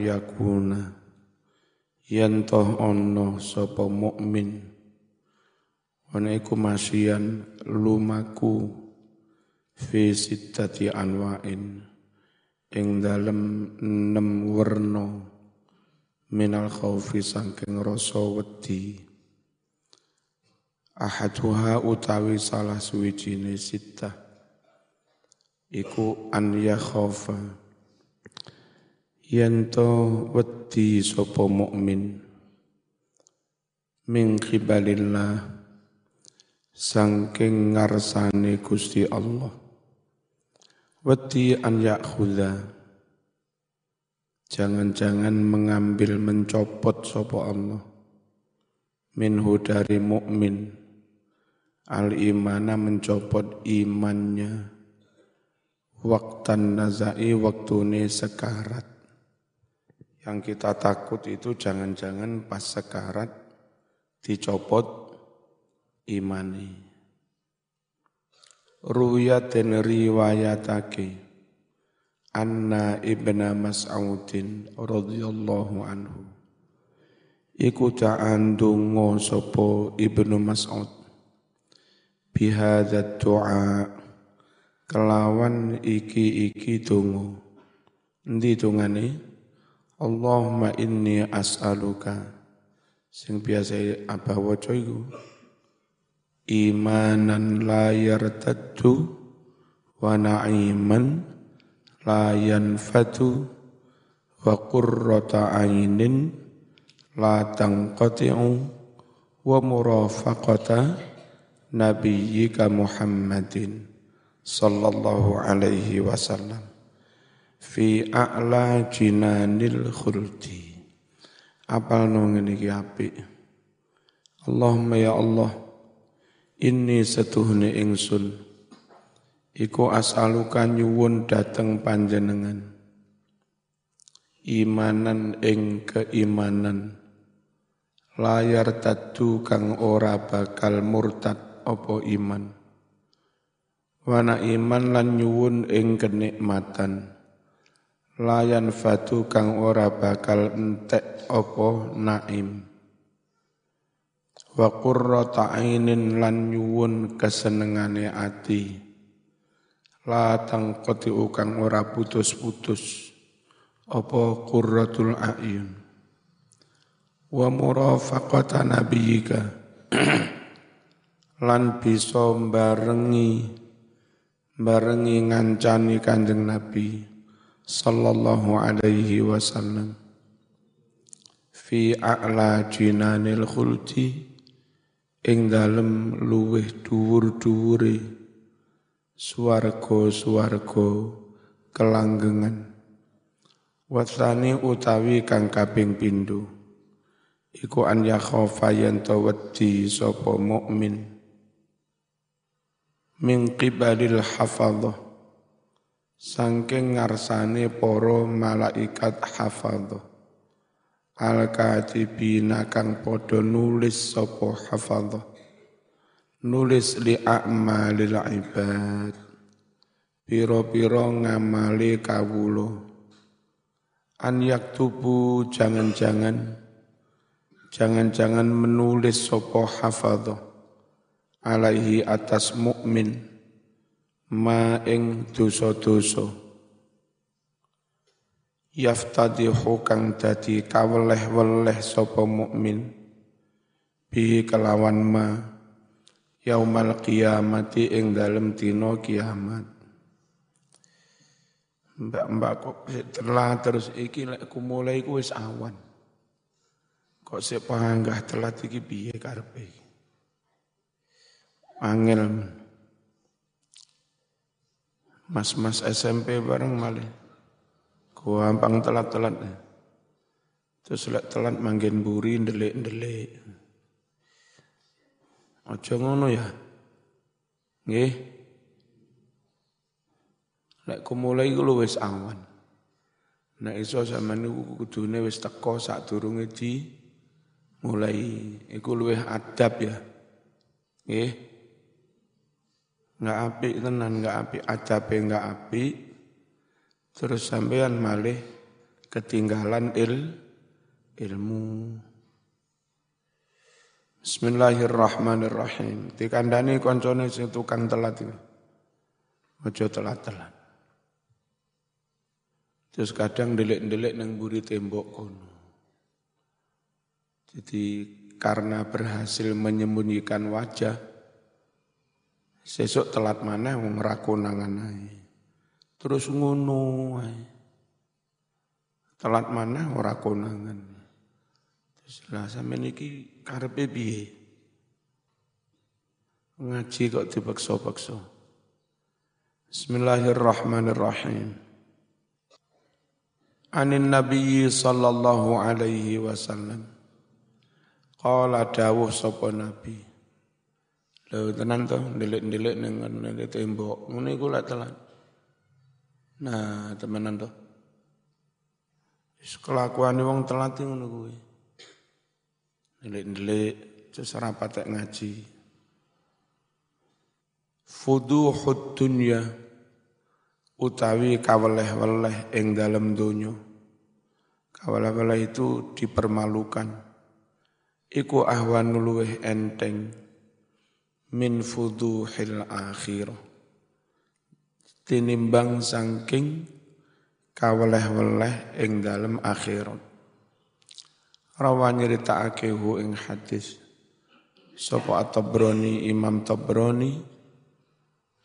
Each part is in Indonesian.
yakuna. Yen toh ana sapa mukmin. Ana iku masyian lumaku fi sittati anwa'in. Ing dalem enam werna minal khaufi sangking rasa wedi. Ahaduha utawi salah suwijine sittah. Iku an yakhafa yanto wedi sapa mukmin min qibalillah sangking ngarsane Gusti Allah. Wedi an yakhudha jangan-jangan mengambil mencopot sapa Allah. Minhu dari mukmin al imana mencopot imannya. Waktan nazai waktune sekarat yang kita takut itu jangan-jangan pas sekarat dicopot imani. Ruya dan riwayatake. Anna ibna Mas'udin radhiyallahu anhu. Iku ta'an sopo ibnu Mas'ud. Bihadza doa. Kelawan iki-iki dungo. Endi dungane Allahumma inni as'aluka. Sing biasa apa waca iku? Imanan la yartaddu wa na'iman la yanfatu wa qurrata ainin la tanqati'u wa murafaqata nabiyyika Muhammadin sallallahu alaihi wasallam fi a'la jinanil khuldi. Apal no ngene iki apik? Allahumma ya Allah inni setuhne ingsun. Iku as'aluka nyuwun dateng panjenengan. Imanan ing keimanan. Layar tatu kang ora bakal murtad opo iman. Wana iman lan nyuwun ing kenikmatan layan fatu kang ora bakal entek opo naim. Wa qurrata ainin lan nyuwun kesenengane ati. La tangqati kang ora putus-putus. Opo qurratul ayun? Wa murafaqata nabiyika. Lan bisa barengi barengi ngancani kanjeng nabi sallallahu alaihi wasallam. Fi a'la jinanil khuldi ing dalem luweh dhuwur-dhuwure swarga-swarga kelanggengan. Wasani utawi kang kaping pindho iku an yakhafa yen wedi sapa mukmin. Min qibalil hafadhah Sangking ngarsane poro malaikat hafadho. Al-katibina kang podo nulis sopo hafadho. Nulis li a'malil ibad. Piro-piro ngamali kawulo. An yaktubu jangan-jangan jangan-jangan menulis sopo hafadho alaihi atas mukmin ma ing dosa-dosa. Yaftadihu kang dadi kaweleh-weleh sapa mukmin. Bi kelawan ma yaumal qiyamati ing dalem dina kiamat. Mbak-mbak kok telat terus iki lek ku mulai ku wis awan. Kok sik panggah telat iki piye karepe? Angel Mas-mas SMP bareng malih. Gampang telat-telat. Terus lek telat manggen buri ndelik-ndelik. Aja ngono ya. Nggih. Lek kumulai iku wis awan. Nek iso sampean niku kudune wis teko sadurunge di mulai iku luwih adab ya. Nggih nggak api tenan nggak api acape nggak api terus sampean malih ketinggalan il ilmu. Bismillahirrahmanirrahim. Dikandani koncone sing tukang telat itu. Ojo telat-telat. Terus kadang delik-delik nang buri tembok kono. Jadi karena berhasil menyembunyikan wajah, sesuk telat mana wong rakonangan. Terus ngono. Telat mana ora konangan. Terus lah sampeyan iki karepe piye? Ngaji kok dipaksa-paksa. Bismillahirrahmanirrahim. Anin Nabi sallallahu alaihi wasallam. Qala dawuh sapa Nabi. Lho tenan to, ndelik-ndelik ning tembok. Ngene iku lek telan. Nah, temenan to. Wis kelakuane wong telat ngono kuwi. Ndelik-ndelik terus rapat ngaji. Fuduhud dunya utawi kaweleh-weleh ing dalem donya. Kaweleh-weleh itu dipermalukan. Iku ahwanul luweh enteng min fuduhil akhirah. Tinimbang sangking kaweleh-weleh ing dalem akhirat. Rawa nyeritakake hu ing hadis sapa At-Tabrani Imam Tabrani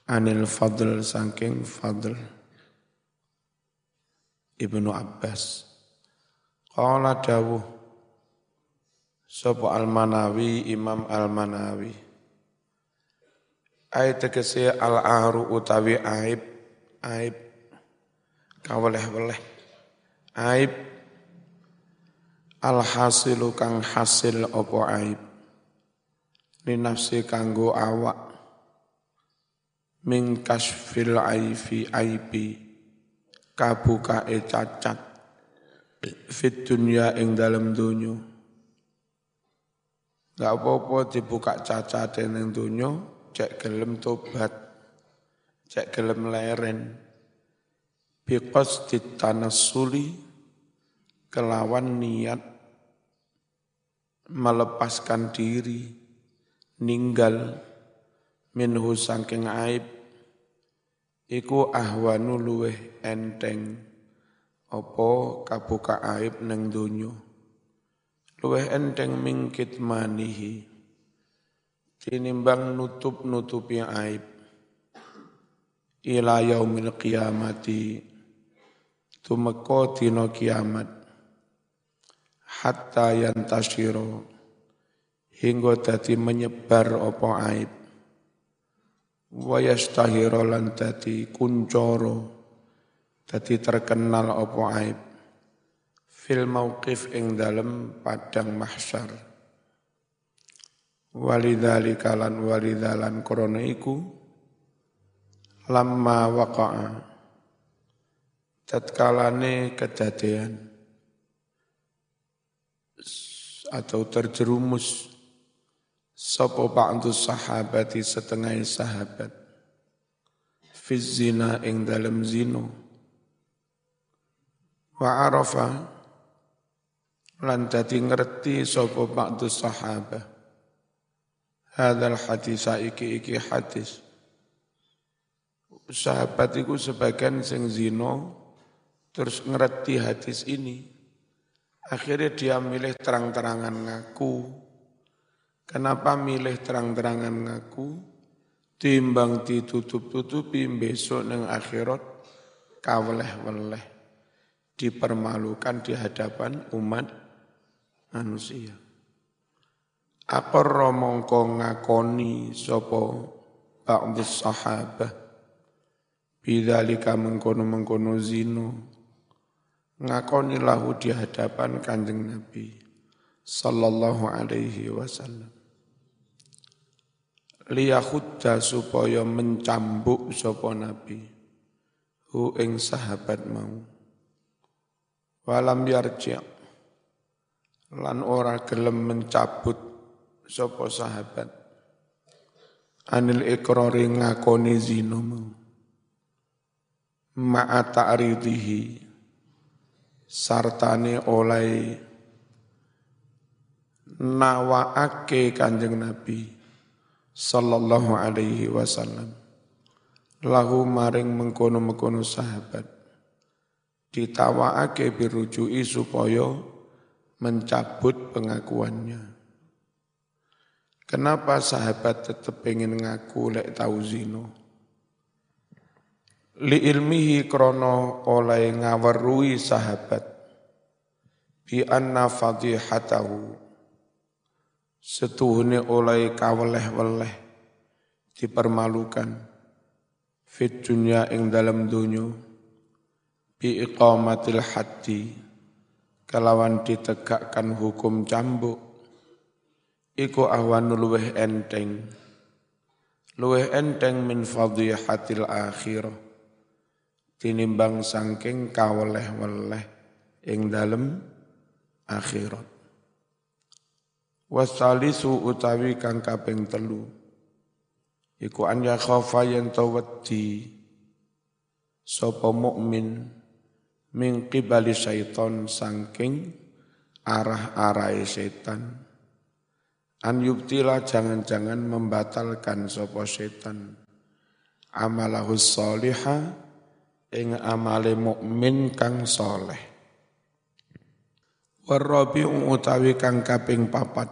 anil Fadl saking Fadl Ibnu Abbas Qala dawuh sapa Al-Manawi Imam Al-Manawi Ayat tegese al-aru utawi aib. Aib. Kaweleh-weleh. Aib. Alhasilu kang hasil opo aib? Li nafsi kanggo awak. Min kasfil aibi. Kabuka e cacat. Fit dunya ing dalam dunya gak apa-apa dibuka cacat ning dunya cek gelem tobat. Cek gelem leren. Biqas ditanassuli kelawan niat melepaskan diri, ninggal minhu sangking aib, iku ahwanu luweh enteng, opo kabuka aib neng dunyo. Luweh enteng mingkit manihi, tinimbang nutup-nutupi aib. Ila yaumil qiyamati, tumeko tino kiamat. Hatta yantashiro. Hingga dadi menyebar apa aib. Wa yastahiro lan dadi kuncoro dadi terkenal apa aib. Fil mauqif ing dalem padang mahsyar walidzalika lan walidzalan krana iku lamma waqa'a tatkalane kedadean atau terjerumus sapa ba'du sahabati setengah sahabat fi zina ing dalam zino wa arafa lan dadi ngerti sapa ba'du sahabat hadal hadis iki iki hadis sahabat iku sebagian sing zino terus ngerti hadis ini Akhirnya dia milih terang-terangan ngaku. Kenapa milih terang-terangan ngaku? Timbang ditutup-tutupi besok neng akhirat kaweleh-weleh. Dipermalukan di hadapan umat manusia. Akor mongko ngakoni sopo ba'dus sahabah. Bidzalika mengkono-mengkono zino ngakoni lahu di hadapan kanjeng Nabi sallallahu alaihi wasallam. Liyahudda supaya mencambuk sapa Nabi hu ing sahabat mau. Walam yarji lan ora gelem mencabut sapa sahabat? Anil ikrari ngakoni zina ma'a ta'ridihi. Sartane oleh nawaake Kanjeng Nabi sallallahu alaihi wasallam. Lahu maring mengkono-mengkono sahabat. Ditawaake birujui supaya mencabut pengakuannya. Kenapa sahabat tetap pengen ngaku lek tahu zino? Li ilmihi krono oleh ngawarui sahabat. Bi anna fadihatahu. Setuhune oleh kaweleh-weleh dipermalukan. Fit dunya ing dalam dunya bi iqamatil haddi. Kelawan ditegakkan hukum cambuk iku ahwanu luweh enteng luweh enteng min fadhihatil akhirah tinimbang sangking kaweleh-weleh ing dalem akhirat. Wasalisu utawi kang kaping telu iku an ya khafa yen tawati sapa mukmin min qibali syaiton sangking arah-arahe setan. An yubtila jangan-jangan membatalkan sapa setan. Amalahus salihah ing amale mukmin kang soleh. Warabi utawi kang kaping papat.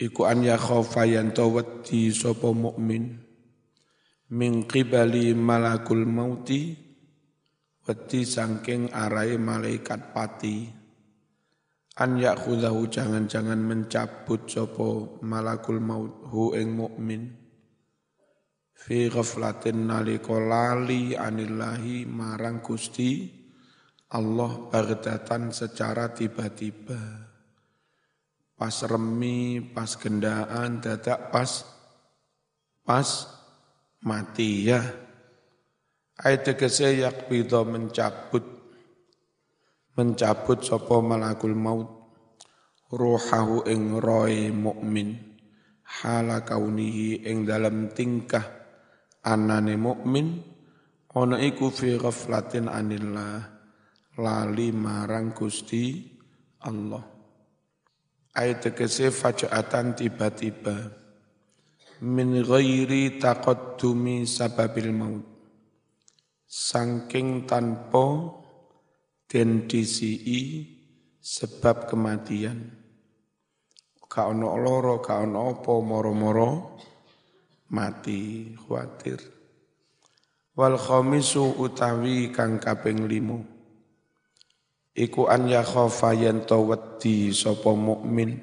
Iku an ya khaufa yanto wedi sapa mukmin. Min qibali malakul mauti wedi saking arai malaikat pati an yakhudahu jangan-jangan mencabut sapa malakul maut hu ing mukmin. Fi ghaflatin nalika lali anillahi marang Gusti Allah bagdatan secara tiba-tiba. Pas remi pas gendaan dadak pas pas mati ya. Ayat tegese yakbido mencabut mencabut sapa malakul maut ruhahu ing roy mukmin hala kaunihi ing dalam tingkah anane mukmin ana iku fi ghaflatin anillah lali marang Gusti Allah. Ayat tegese fajaatan tiba-tiba min ghairi taqaddumi sababil maut saking tanpa den disii sebab kematian. Ka ono loro ka ono apa moro-moro mati khawatir. Wal khamisu utawi kang kaping limo iku an ya khafa yen wedi sapa mukmin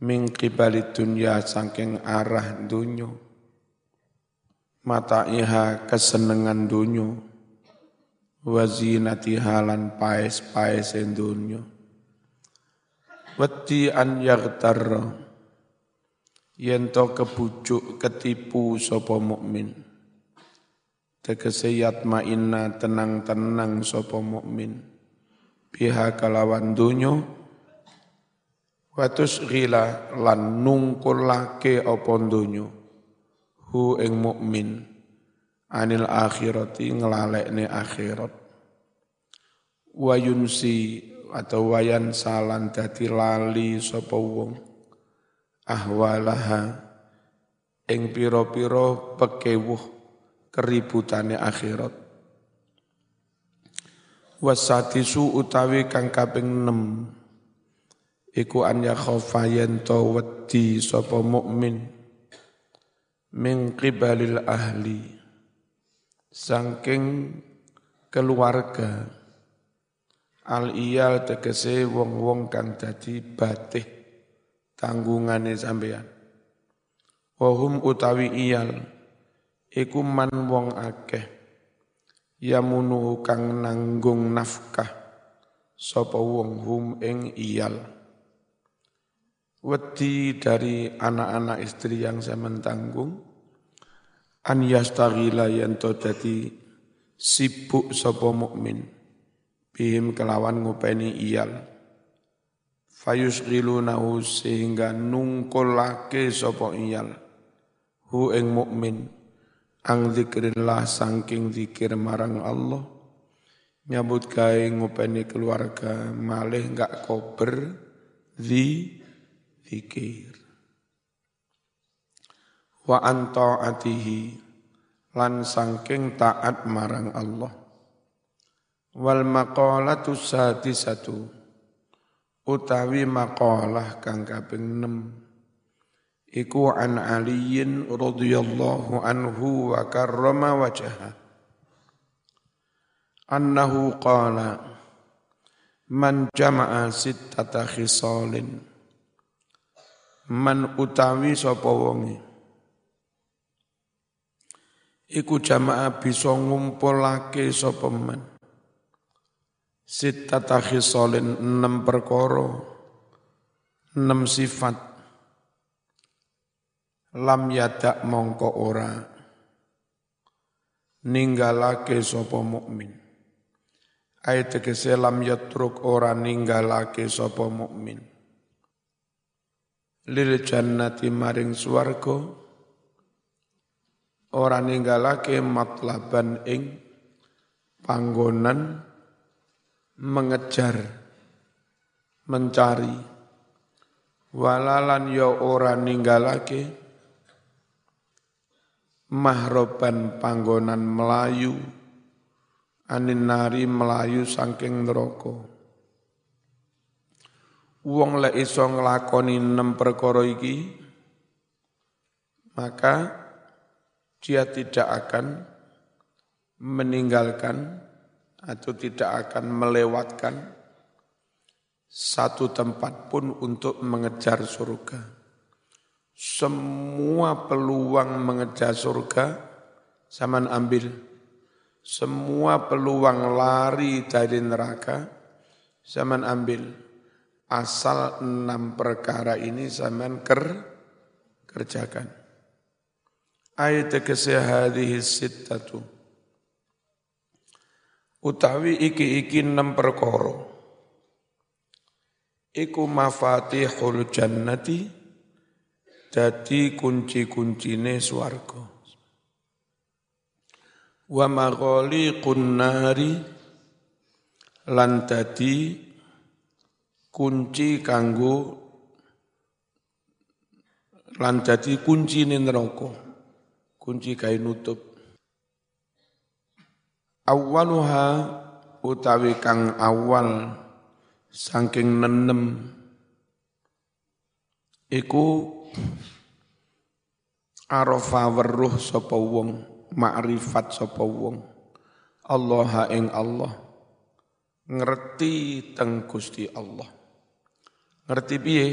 ming qibali dunya saking arah dunya mata iha kesenengan dunya wazinati halan paes-paes dunya wedi an yaghtarra yen to kebujuk ketipu sapa mukmin. Tegese yatmainna tenang-tenang sapa mukmin. Biha kalawan dunyo watus ghila lan nungkulake apa dunyo hu ing mukmin anil akhirati nglalekne akhirat. Wayunsi atau wayan salan dadi lali sapa wong. Ahwalaha ing piro-piro pekewuh keributane akhirat. Wasatisu utawi kang kaping 6 iku an ya khofa to wedi sapa mukmin. Min qibalil ahli saking keluarga al iyal tegese wong-wong kang dadi batih tanggungane sampean wahum utawi iyal iku man wong akeh yamunu kang nanggung nafkah sapa wong hum ing iyal. Wedi dari anak-anak istri yang saya mentanggung an yastaghila yanto dadi sibuk sapa mukmin. Bihim kelawan ngupeni iyal. Fayusghilunahu sehingga nungkolake sapa iyal. Hu ing mukmin ang zikrillah saking zikir marang Allah. Nyambut gawe ngopeni keluarga malih enggak kober di zikir wa atihi lan sangking taat marang Allah. Wal maqalatu sadisatu utawi maqalah kang kaping 6 iku an aliyin radhiyallahu anhu wa karrama wajhaha annahu qala man jama'a sittata khisalin. Man utawi sapa wonge iku jamaah bisa ngumpulake sapa men? Sitata khisalin enam perkara enam sifat. Lam yadak mongko ora ninggalake sapa mukmin. Ayat tegese lam yatruk ora ninggalake sapa mukmin. Lil jannati maring swarga ora ninggalake matlaban ing panggonan mengejar mencari. Walalan ya ora ninggalake mahroban panggonan melayu anin nari melayu saking neraka. Wong lek iso nglakoni nem perkara iki maka dia tidak akan meninggalkan atau tidak akan melewatkan satu tempat pun untuk mengejar surga. Semua peluang mengejar surga zaman ambil. Semua peluang lari dari neraka zaman ambil. Asal enam perkara ini zaman ker kerjakan ayat tegese hadhihi sittatu. Utawi iki-iki enam perkara. Iku mafatihul jannati dadi kunci-kuncine swarga. Wa maghaliqun nari lan dadi kunci kanggo lan dadi kuncine neraka kunci kain nutup. Awaluha utawi kang awal saking nenem. Iku arafa weruh sapa wong makrifat sapa wong. Allah ing Allah. Ngerti teng Gusti Allah. Ngerti piye?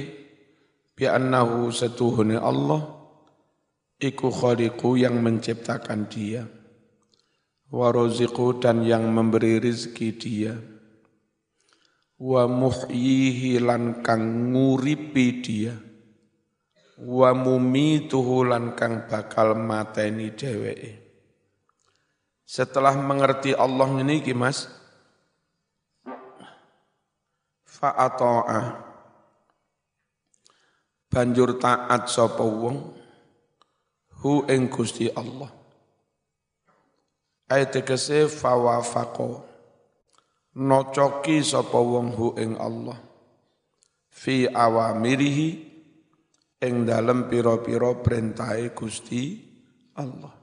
Bi annahu satuhune Allah iku khaliqu yang menciptakan dia. Wa dan yang memberi rizki dia. Wa muhyihi lan kang nguripi dia. Wa mumituhu lan kang bakal mateni dheweke. Setelah mengerti Allah ini ki Mas fa'ata'a banjur taat sapa wong hu ing Gusti Allah. Ayat tegese fawafaqo. Nocoki sapa wong hu ing Allah. Fi awamirihi ing dalem pira-pira perintahe Gusti Allah.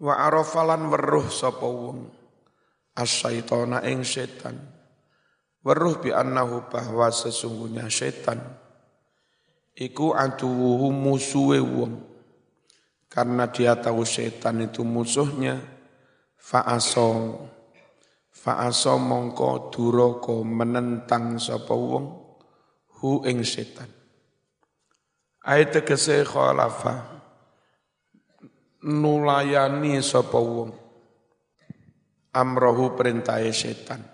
Wa arafalan weruh sapa wong asyaitona ing setan. Weruh bi annahu bahwa sesungguhnya setan iku aduwuhu musuhe wong. Karena dia tahu setan itu musuhnya, fa'aso, fa'aso mongko duroko menentang sapa wong, hu ing setan. Ayat tegese khalafa, nulayani sapa wong, amrohu perintahe setan.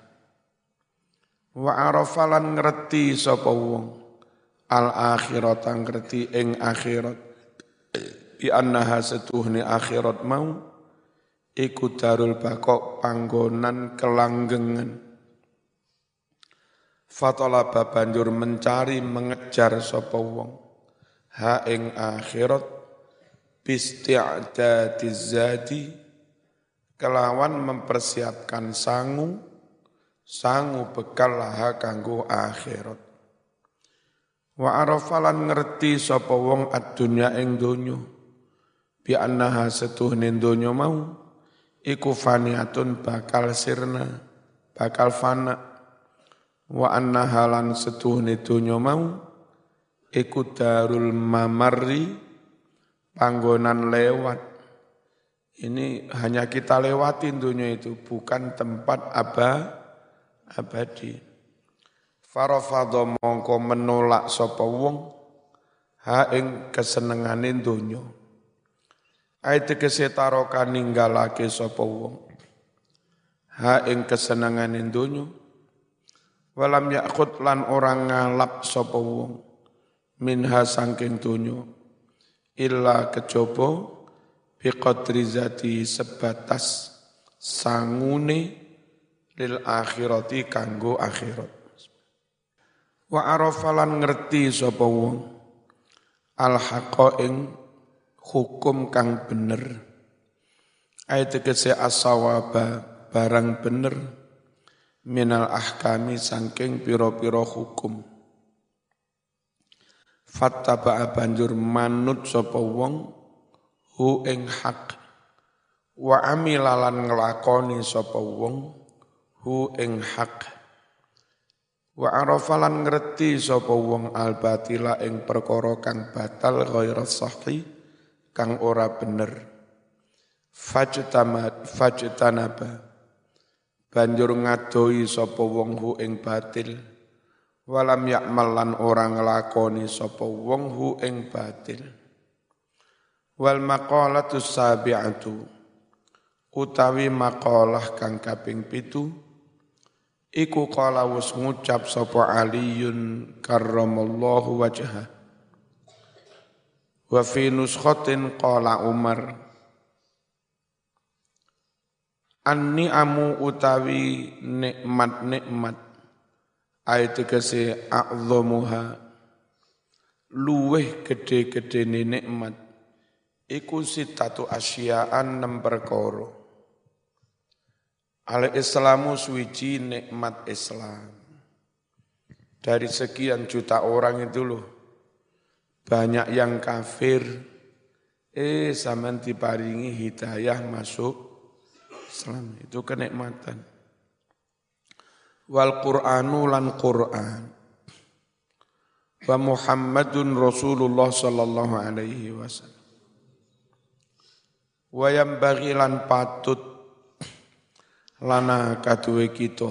Wa arafalan ngerti sapa wong, al akhirat ngerti ing akhirat. Bi annaha setuhne akhirat mau iku darul bakok panggonan kelanggengan. Fatalaba banjur mencari mengejar sapa wong. Ha ing akhirat zati kelawan mempersiapkan sangu sangu bekal laha kanggo akhirat wa arafalan ngerti sapa wong ad-dunya ing donya. Bi annaha setuhne donya mau iku faniatun bakal sirna bakal fana. Wa annaha lan setuhne donya mau iku darul mamarri panggonan lewat. Ini hanya kita lewatin dunia itu, bukan tempat aba, abadi. Farafadha mongko menolak sapa wong ha ing kesenengane donya. Ayat kesetaroka ninggalake sapa wong ha ing kesenengane donya. Walam yakut lan orang ngalap sapa wong minha sangking donya illa kejaba biqadri zati sebatas sangune lil akhirati kanggo akhirat wa arafalan ngerti sapa wong. Al ing hukum kang bener. Ayat kese asawaba barang bener. Minal ahkami sangking piro-piro hukum. Fattaba banjur manut sapa wong hu ing hak. Wa amilalan nglakoni sapa wong hu ing hak wa arafalan ngerti sapa wong al batila ing perkara kang batal ghaira sahih kang ora bener. Fajtamat fajtanaba. Banjur ngadoi sapa wong hu ing batil. Walam yakmal lan ora nglakoni sapa wong hu ing batil. Wal maqalatu sabi'atu. Utawi maqalah kang kaping pitu iku kala wis ngucap sapa Aliyun karramallahu wajha wa fi nuskhatin qala Umar anni amu utawi nikmat-nikmat. Ayat kese a'zamuha luweh gede-gede nikmat. Iku sitatu asyaan enam perkara. Al Islamu suwiji nikmat Islam. Dari sekian juta orang itu loh, banyak yang kafir, eh zaman diparingi hidayah masuk Islam. Itu kenikmatan. Wal Qur'anu lan Qur'an. Wa Muhammadun Rasulullah sallallahu alaihi wasallam wayam bagilan patut lana kaduwe kita.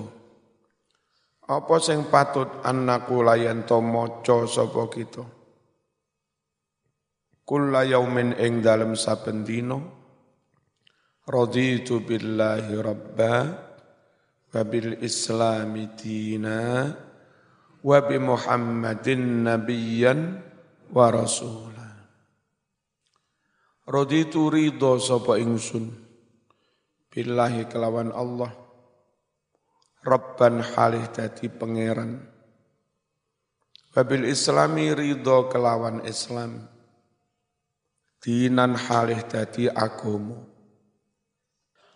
Apa sing patut annaku layan to maca sapa kita? Kulla yaumin ing dalem saben dina raditu billahi rabba wa bil islami dina wa bi muhammadin nabiyyan wa rasul Raditu ridho sapa ingsun billahi kelawan Allah. Rabban halih dadi pangeran. Wabil islami ridho kelawan Islam. Dinan halih dadi agomo.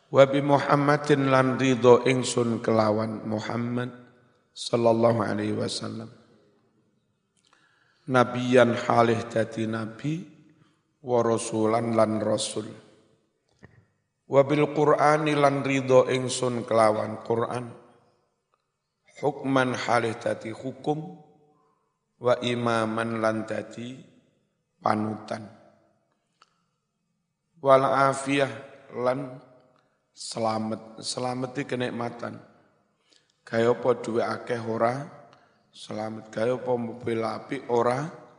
Wabi Muhammadin lan ridho ingsun kelawan Muhammad sallallahu alaihi wasallam. Nabiyan halih dadi nabi wa rasulan lan rasul wa bil qur'ani lan ridho ingsun kelawan Qur'an hukman halih dadi hukum wa imaman lan dadi panutan wal afiyah lan selamat di kenikmatan kaya apa duwe akeh ora selamat kaya apa mobil api ora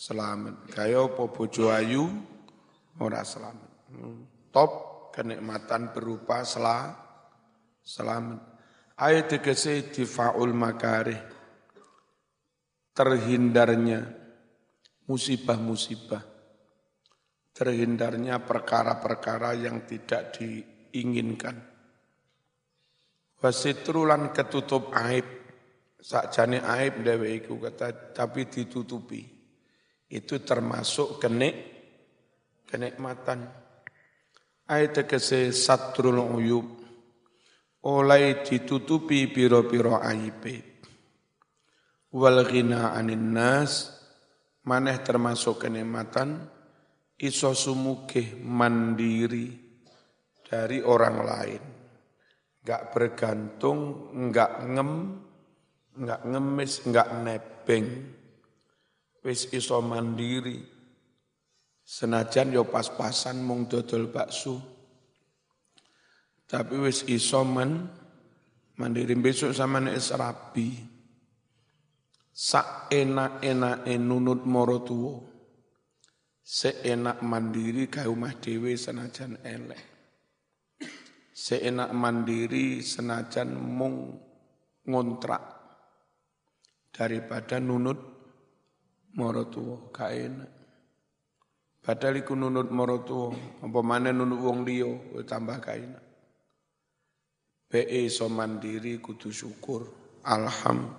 selamat. Kaya apa bojo ayu ora selamat. Hmm. Top kenikmatan berupa sela, selamat. Ayat tegese difaul makarih. Terhindarnya musibah-musibah. Terhindarnya perkara-perkara yang tidak diinginkan. Wasitrulan ketutup aib. Sakjane aib dewe iku kata tapi ditutupi itu termasuk kenik kenikmatan. Ayat tegese satrul uyub oleh ditutupi piro-piro aibe wal ghina anin nas maneh termasuk kenikmatan iso sumugih mandiri dari orang lain. Enggak bergantung enggak ngem enggak ngemis enggak nebeng. Wis iso mandiri Senajan yo pas-pasan mung dodol bakso. Tapi wis iso men mandiri besok sama nek rabi. Sak enak-enake nunut moro tuwa. Seenak mandiri ka omah dhewe senajan elek. Seenak mandiri senajan mung ngontrak daripada nunut moro tuwa ka enak. Padahal iku nunut marotu, apa mana nunut wong liya tambah kaina. Be iso mandiri kudu syukur. Alham.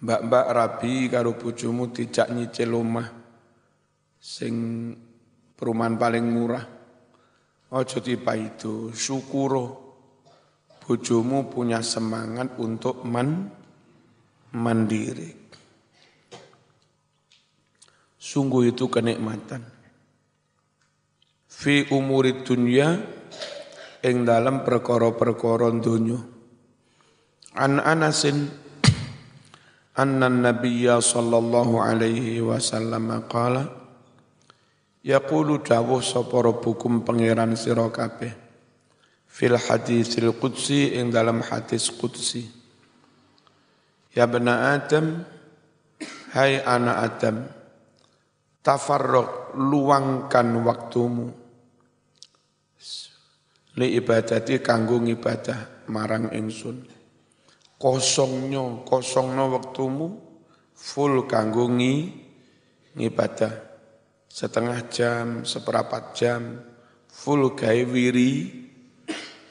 Mbak-mbak rabi karo bojomu dijak nyicil omah sing perumahan paling murah. Ojo tiba itu, syukuro. Bojomu punya semangat untuk man mandiri. Sungguh itu kenikmatan. Fi umuri dunya ing dalam perkara-perkara dunya. An Anasin anna nabiyya sallallahu alaihi wasallam qala yaqulu dawuh sapa rabbukum pangeran sira kabeh fil hadisil qudsi ing dalam hadis qudsi ya bena adam hai anak adam tafarrok luangkan waktumu. Li ibadati kanggo ibadah marang ingsun. Kosongnya kosongnya waktumu full kanggo ngibadah. Setengah jam seperempat jam full gawe wiri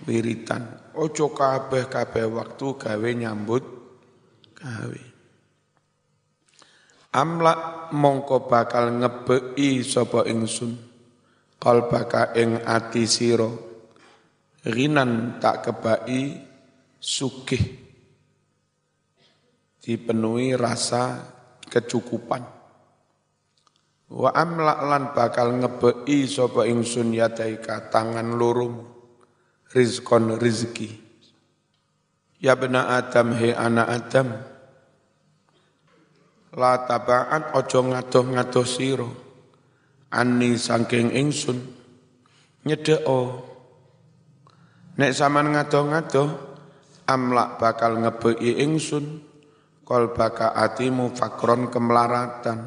wiritan. Ojo kabeh kabeh waktu gawe nyambut gawe Amla mongko bakal ngebei sapa ingsun? Kalbaka ing ati sira. Rinan tak kebai sugih. Dipenuhi rasa kecukupan. Wa amla lan bakal ngebei sapa ingsun yadaika tangan loro rizkon rizki. Ya bena adam he anak adam la tabaan ojo ngadoh-ngadoh siro ani saking ingsun nyedeo nek sampean ngadoh-ngadoh amlak bakal ngebei ingsun. Kol baka atimu fakron kemelaratan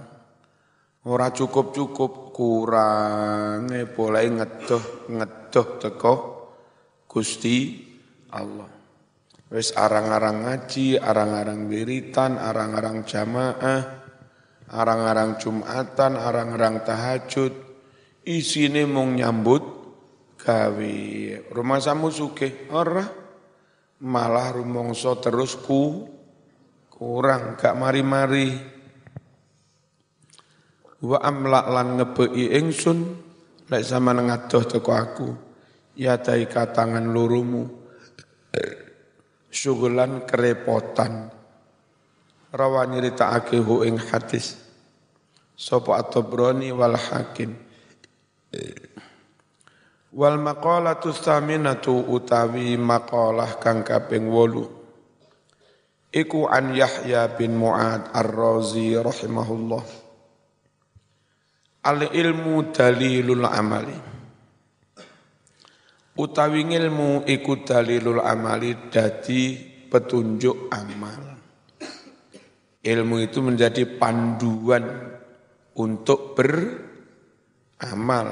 ora cukup-cukup kurange boleh ngedoh ngedoh teko Gusti Allah Wis arang-arang ngaji, arang-arang wiritan, arang-arang jamaah, arang-arang jumatan, arang-arang tahajud. Isine mung nyambut gawe. Rumah samu suke, ora. Malah rumongso terus ku kurang, gak mari-mari. Wa amla lan ngebei ingsun, lek sama ngadoh teko aku. Ya taika tangan lurumu syugulan kerepotan. Rawa nyeritakake hu ing hadis. Sapa at-Tabrani wal Hakim. Wal maqalatu tsaminatu utawi maqalah kang kaping 8 iku an Yahya bin Muad Ar-Razi rahimahullah. Al ilmu dalilul amali utawi ilmu iku dalilul amali dadi petunjuk amal. Ilmu itu menjadi panduan untuk beramal.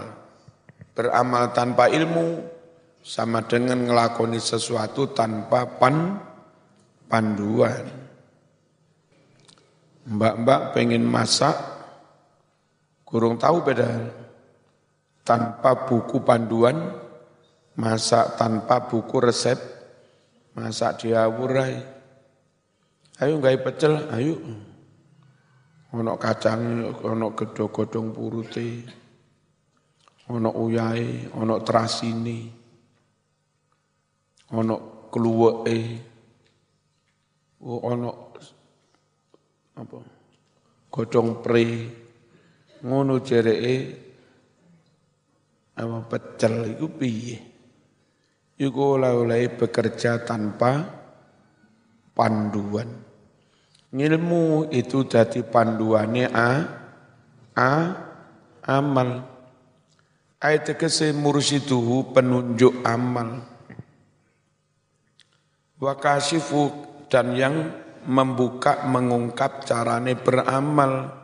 Beramal tanpa ilmu sama dengan ngelakoni sesuatu tanpa pan panduan. Mbak-mbak pengen masak, kurang tahu beda. Tanpa buku panduan, masak tanpa buku resep, masak diawurai. Ayo nggak pecel, ayo. Ono kacang, ono gedho godhong purute. ana uyahe, ana trasine, ana kluweke, oh, ana apa? Godhong pre. Ngono jereke apa pecel iku piye? Iku oleh bekerja tanpa panduan. Ilmu itu jadi panduannya a, a, amal. Ayat kese mursiduhu penunjuk amal. Wakasifu dan yang membuka mengungkap carane beramal.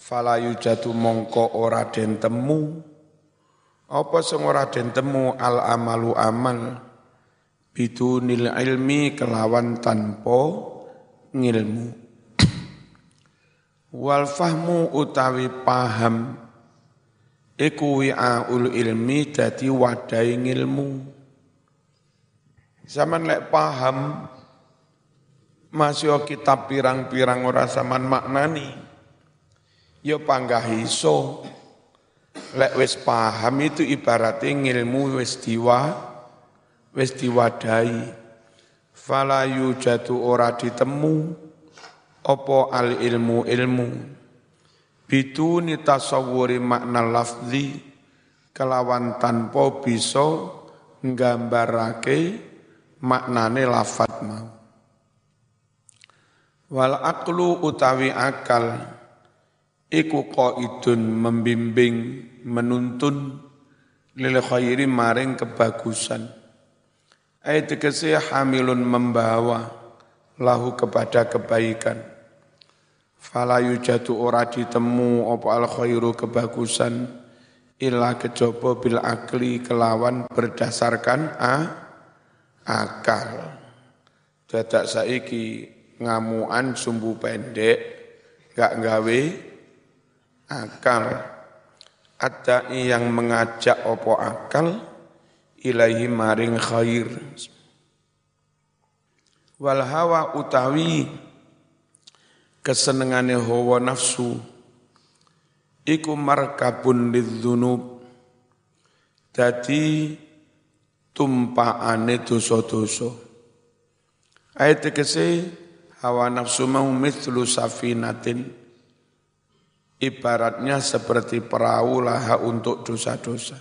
Falayu jatuh mongko ora den temu. Apa sing ora den temu al amalu amal bidunil ilmi kelawan tanpa ngilmu. Wal fahmu utawi paham iku wi'aul ilmi dadi wadai ngilmu. Zaman lek paham masih kitab pirang-pirang ora zaman maknani. Ya panggah iso. Lek wis paham itu ibaratnya ngilmu wis diwa wis diwadai. Fala yujatu ora ditemu opo al ilmu ilmu. Biduni tasawuri makna lafzi kelawan tanpa bisa nggambarake maknane lafat mau. Wal aklu utawi akal iku qaidun membimbing menuntun lil khairi maring kebagusan ayat tegese hamilun membawa lahu kepada kebaikan Fala yujatu ora ditemu apa al khairu kebagusan illa kejaba bil akli kelawan berdasarkan a akal. Dadak saiki ngamuan sumbu pendek gak gawe akal. Ada yang mengajak opo akal ilahi maring khair. Wal hawa utawi kesenengane hawa nafsu iku markabun lidzunub. Dadi tumpaane dosa-dosa. Ayat kese hawa nafsu mau mithlu safinatin ibaratnya seperti perahu laha untuk dosa-dosa.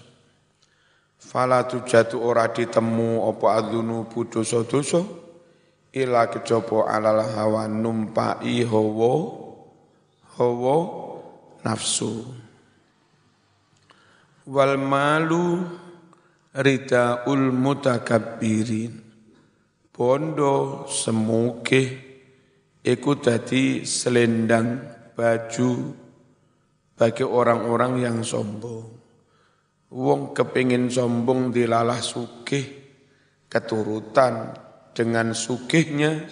Fala tujatu ora ditemu apa adzunubu dosa-dosa ila kecopo alal hawa numpai hawa hawa nafsu. Wal malu ul mutakabbirin. Bondo semuke iku dadi selendang baju bagi orang-orang yang sombong wong kepingin sombong dilalah sugih keturutan dengan sugihnya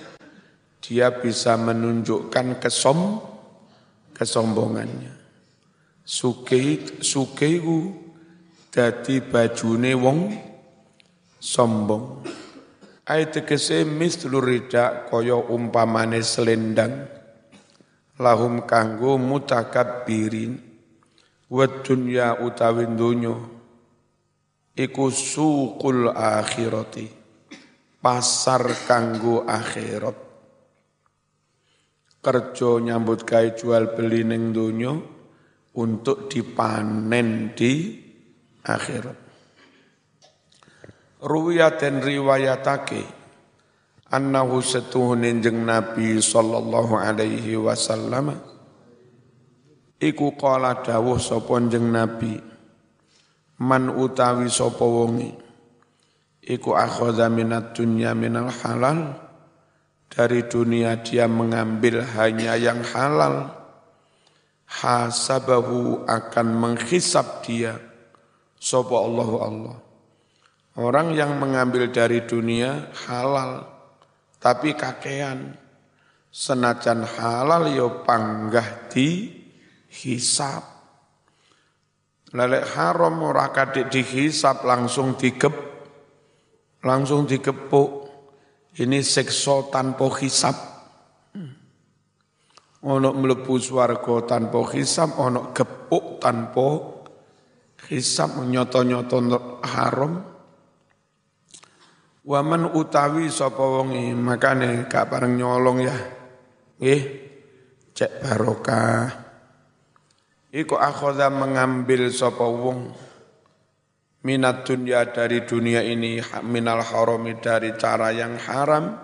dia bisa menunjukkan kesom kesombongannya. Sugih sugihu dadi bajune wong sombong. Ayat tegese mislu rida kaya umpamane selendang lahum kanggo mutakabbirin wa dunya utawi donya iku suqul akhirati pasar kanggo akhirat. Kerja nyambut gawe jual beli ning donya untuk dipanen di akhirat. Ruwiyat dan riwayatake annahu setuhunin jeng Nabi sallallahu alaihi wasallam. Iku kala dawuh sapa jeng Nabi man utawi sapa wonge iku akhadha minat dunya minal halal dari dunia dia mengambil hanya yang halal hasabahu akan menghisap dia. Sapa Allahu Allah. Orang yang mengambil dari dunia halal tapi kakean senajan halal yo ya panggah di hisap lelek haram ora kadik dihisap langsung digep langsung dikepuk. Ini sekso tanpa hisap. Ono mlebu swarga tanpa hisap, ono gepuk tanpa hisab nyoto-nyoto haram Waman utawi sapa wonge makane gak pareng nyolong ya. Nggih. Cek barokah. Iku akhadha mengambil sapa wong minat dunia dari dunia ini minal harami dari cara yang haram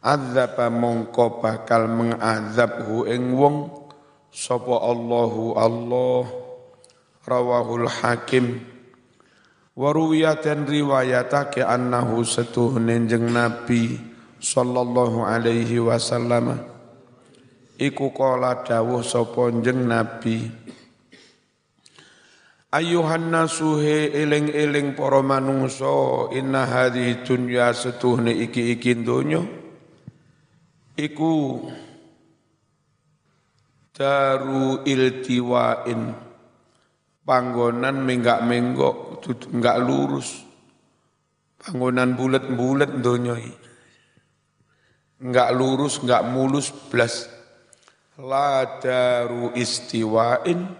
adzaba mongko bakal mengazabhu ing wong sapa Allahu Allah rawahul hakim Waruwiyatan riwayatake annahu setuhne jeng Nabi sallallahu alaihi wasallam. Iku kala dawuh sapa jeng Nabi. Ayuhan nasuhe eling-eling para manungsa inna hadhihi dunya setuhne iki-iki donya. Iku daru iltiwain panggonan menggak menggok enggak lurus. Panggonan bulat-bulat donya enggak lurus enggak mulus blas. La daru istiwain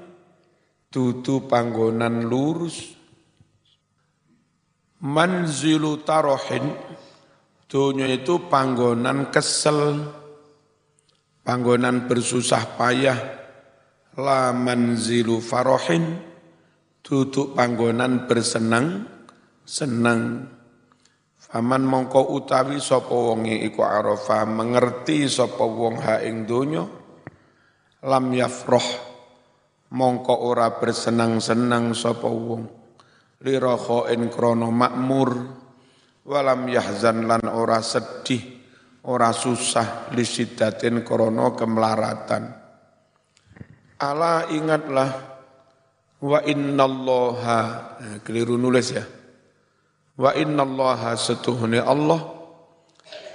tutu panggonan lurus. Manzilu tarohin donya itu panggonan kesel. Panggonan bersusah payah. La manzilu farohin duduk panggonan bersenang senang faman mongko utawi sapa wonge iku arafa mengerti sapa wong ha ing donya. Lam yafroh mongko ora bersenang-senang sapa wong. Lirahain krana makmur walam yahzan lan ora sedih ora susah lisidatin krana kemlaratan. Ala ingatlah Wa innallaha nah, keliru nulis ya. Wa innallaha setuhune Allah.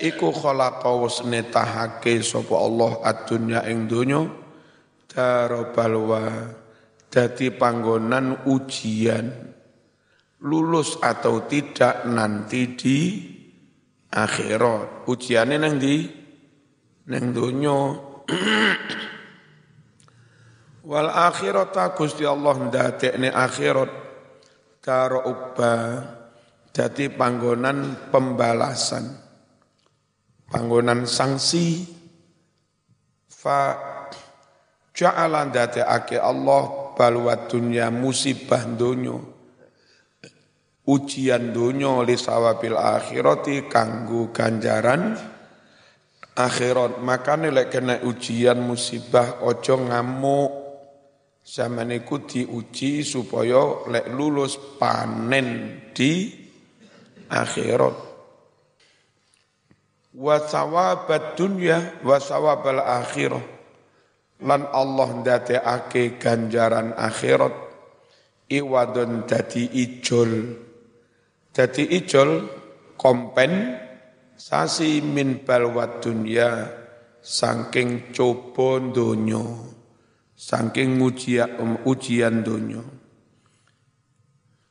Iku khalaqa wasne tahake Allah adunya ing donya. Darobalwa dadi panggonan ujian. Lulus atau tidak nanti di akhirat. Ujiannya nang di nang donya Wal akhirata Gusti Allah ndadekne akhirat karo ubba dadi panggonan pembalasan panggonan sanksi fa ja'ala ndadekake Allah balwat dunya musibah donya ujian donya li sawabil akhirati kanggo ganjaran akhirat. Makane lek kena ujian musibah ojo ngamuk Zaman iku diuji supaya lek lulus panen di akhirat. Wa sawabat dunya wa sawabal akhirah. Lan Allah ndadekake ganjaran akhirat iwadun dadi ijol. Dadi ijol kompen sasi min balwat dunya saking coba donya saking ujian, um, ujian dunia.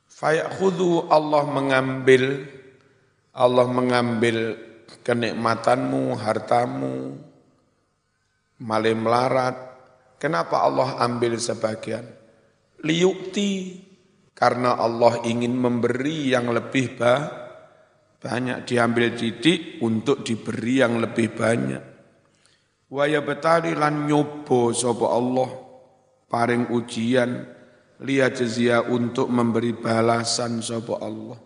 Fayakhudhu Allah mengambil Allah mengambil kenikmatanmu, hartamu, malah melarat. Kenapa Allah ambil sebagian? Liyukti, karena Allah ingin memberi yang lebih banyak. Diambil didik untuk diberi yang lebih banyak. Waya betali lan nyobo sapa Allah paring ujian liya jazia untuk memberi balasan sapa Allah.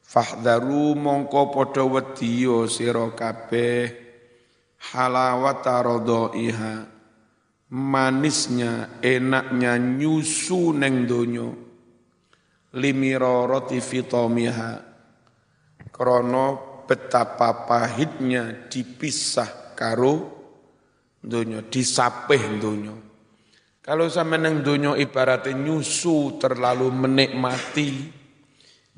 Fahdharu mongko padha wedya sira kabeh halawata radaiha manisnya enaknya nyusu neng donya limirarati fitamiha krana betapa pahitnya dipisah karo dunia, disapih dunia. Kalau sama neng dunia ibaratnya nyusu terlalu menikmati,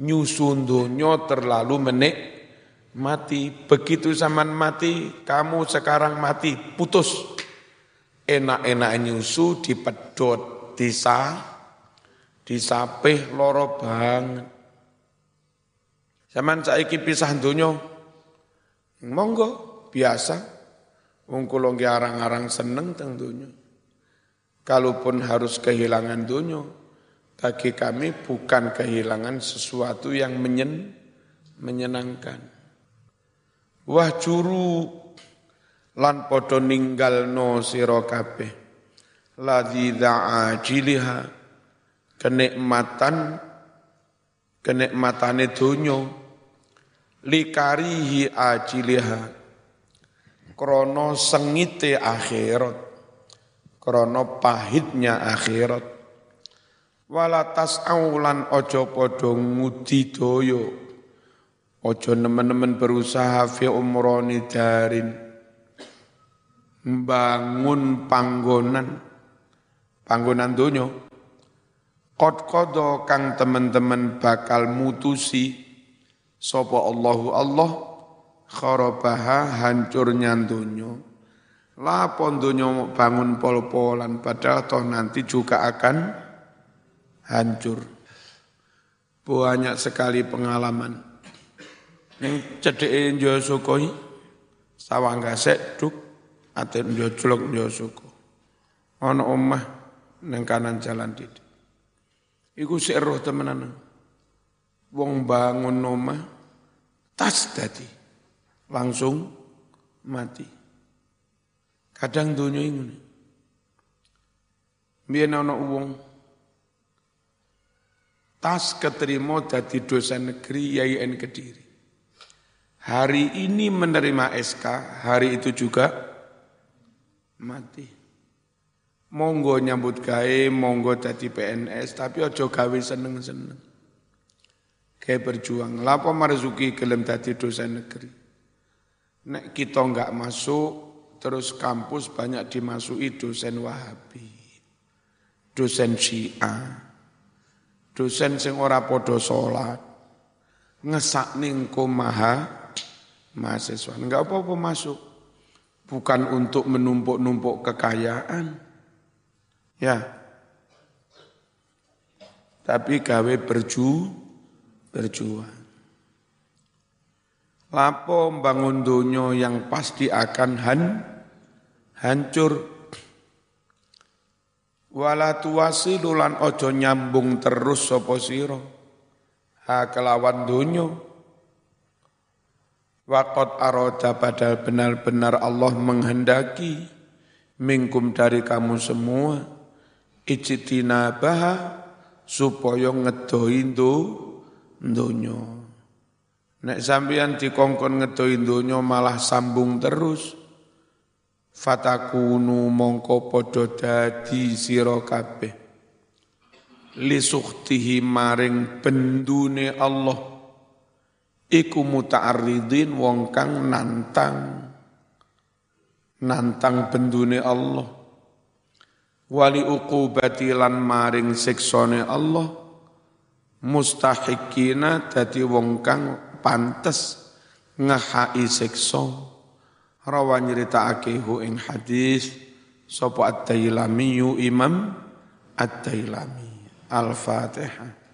nyusu dunia terlalu menikmati. Begitu zaman mati, kamu sekarang mati, putus. Enak-enak nyusu dipedot, disa, disapih loro banget. Zaman saiki pisah dunia, monggo biasa Wong kula arang-arang seneng teng donya. Kalaupun harus kehilangan dunia, bagi kami bukan kehilangan sesuatu yang menyen, menyenangkan. Wah juru lan podo ninggal no siro kabeh ladidha ajiliha kenikmatan kenikmatane dunyo likarihi ajiliha krono sengite akhirat. Krono pahitnya akhirat. Wala tas'aulan ojo podo ngudi doyo ojo nemen-nemen berusaha fi umroni darin. Membangun panggonan. Panggonan donyo Qad kodo kang teman-teman bakal mutusi. Sopo Allahu Allah kharabaha hancurnya dunyo. Lapon dunyo bangun pol-polan padahal toh nanti juga akan hancur. Banyak sekali pengalaman. Yang cedek njo sukoi, sawang gasek duk, aten njo culok njo suko. Omah neng kanan jalan didik. Iku sik roh temenan. Wong bangun omah tas dadi langsung mati. Kadang dunia ini. Biar ana wong tas keterima dari dosen negeri YIN Kediri. Hari ini menerima SK, hari itu juga mati. Monggo nyambut gawe, monggo jadi PNS, tapi ojo gawe seneng-seneng. Kayak berjuang. Lapa marzuki gelem dadi dosen negeri. Nek kita enggak masuk, terus kampus banyak dimasuki dosen Wahabi, dosen Syiah, dosen sing ora podo salat ngesak ning maha mahasiswa. Enggak apa-apa masuk. Bukan untuk menumpuk-numpuk kekayaan. Ya. Tapi gawe berju berjuang lapo bangun dunia yang pasti akan han hancur. Wala tuwasilu lan ojo nyambung terus sapa sira ha kelawan dunyo. Waqad arada padahal benar-benar Allah menghendaki mingkum dari kamu semua. Ijtina baha supaya ngedoi dunyo nek sampeyan dikongkon ngedoi dunyo malah sambung terus. Fatakunu mongko padha dadi sira kabeh. Li sukhtihi maring bendune Allah. Iku muta'arridin wong kang nantang. Nantang bendune Allah. Wali uqubati lan maring siksane Allah. Mustahikina dadi wong kang pantes ngahai siksa. Rawa nyeritakake hu ing hadis sapa at-Tailami Imam at-Tailami Al-Fatihah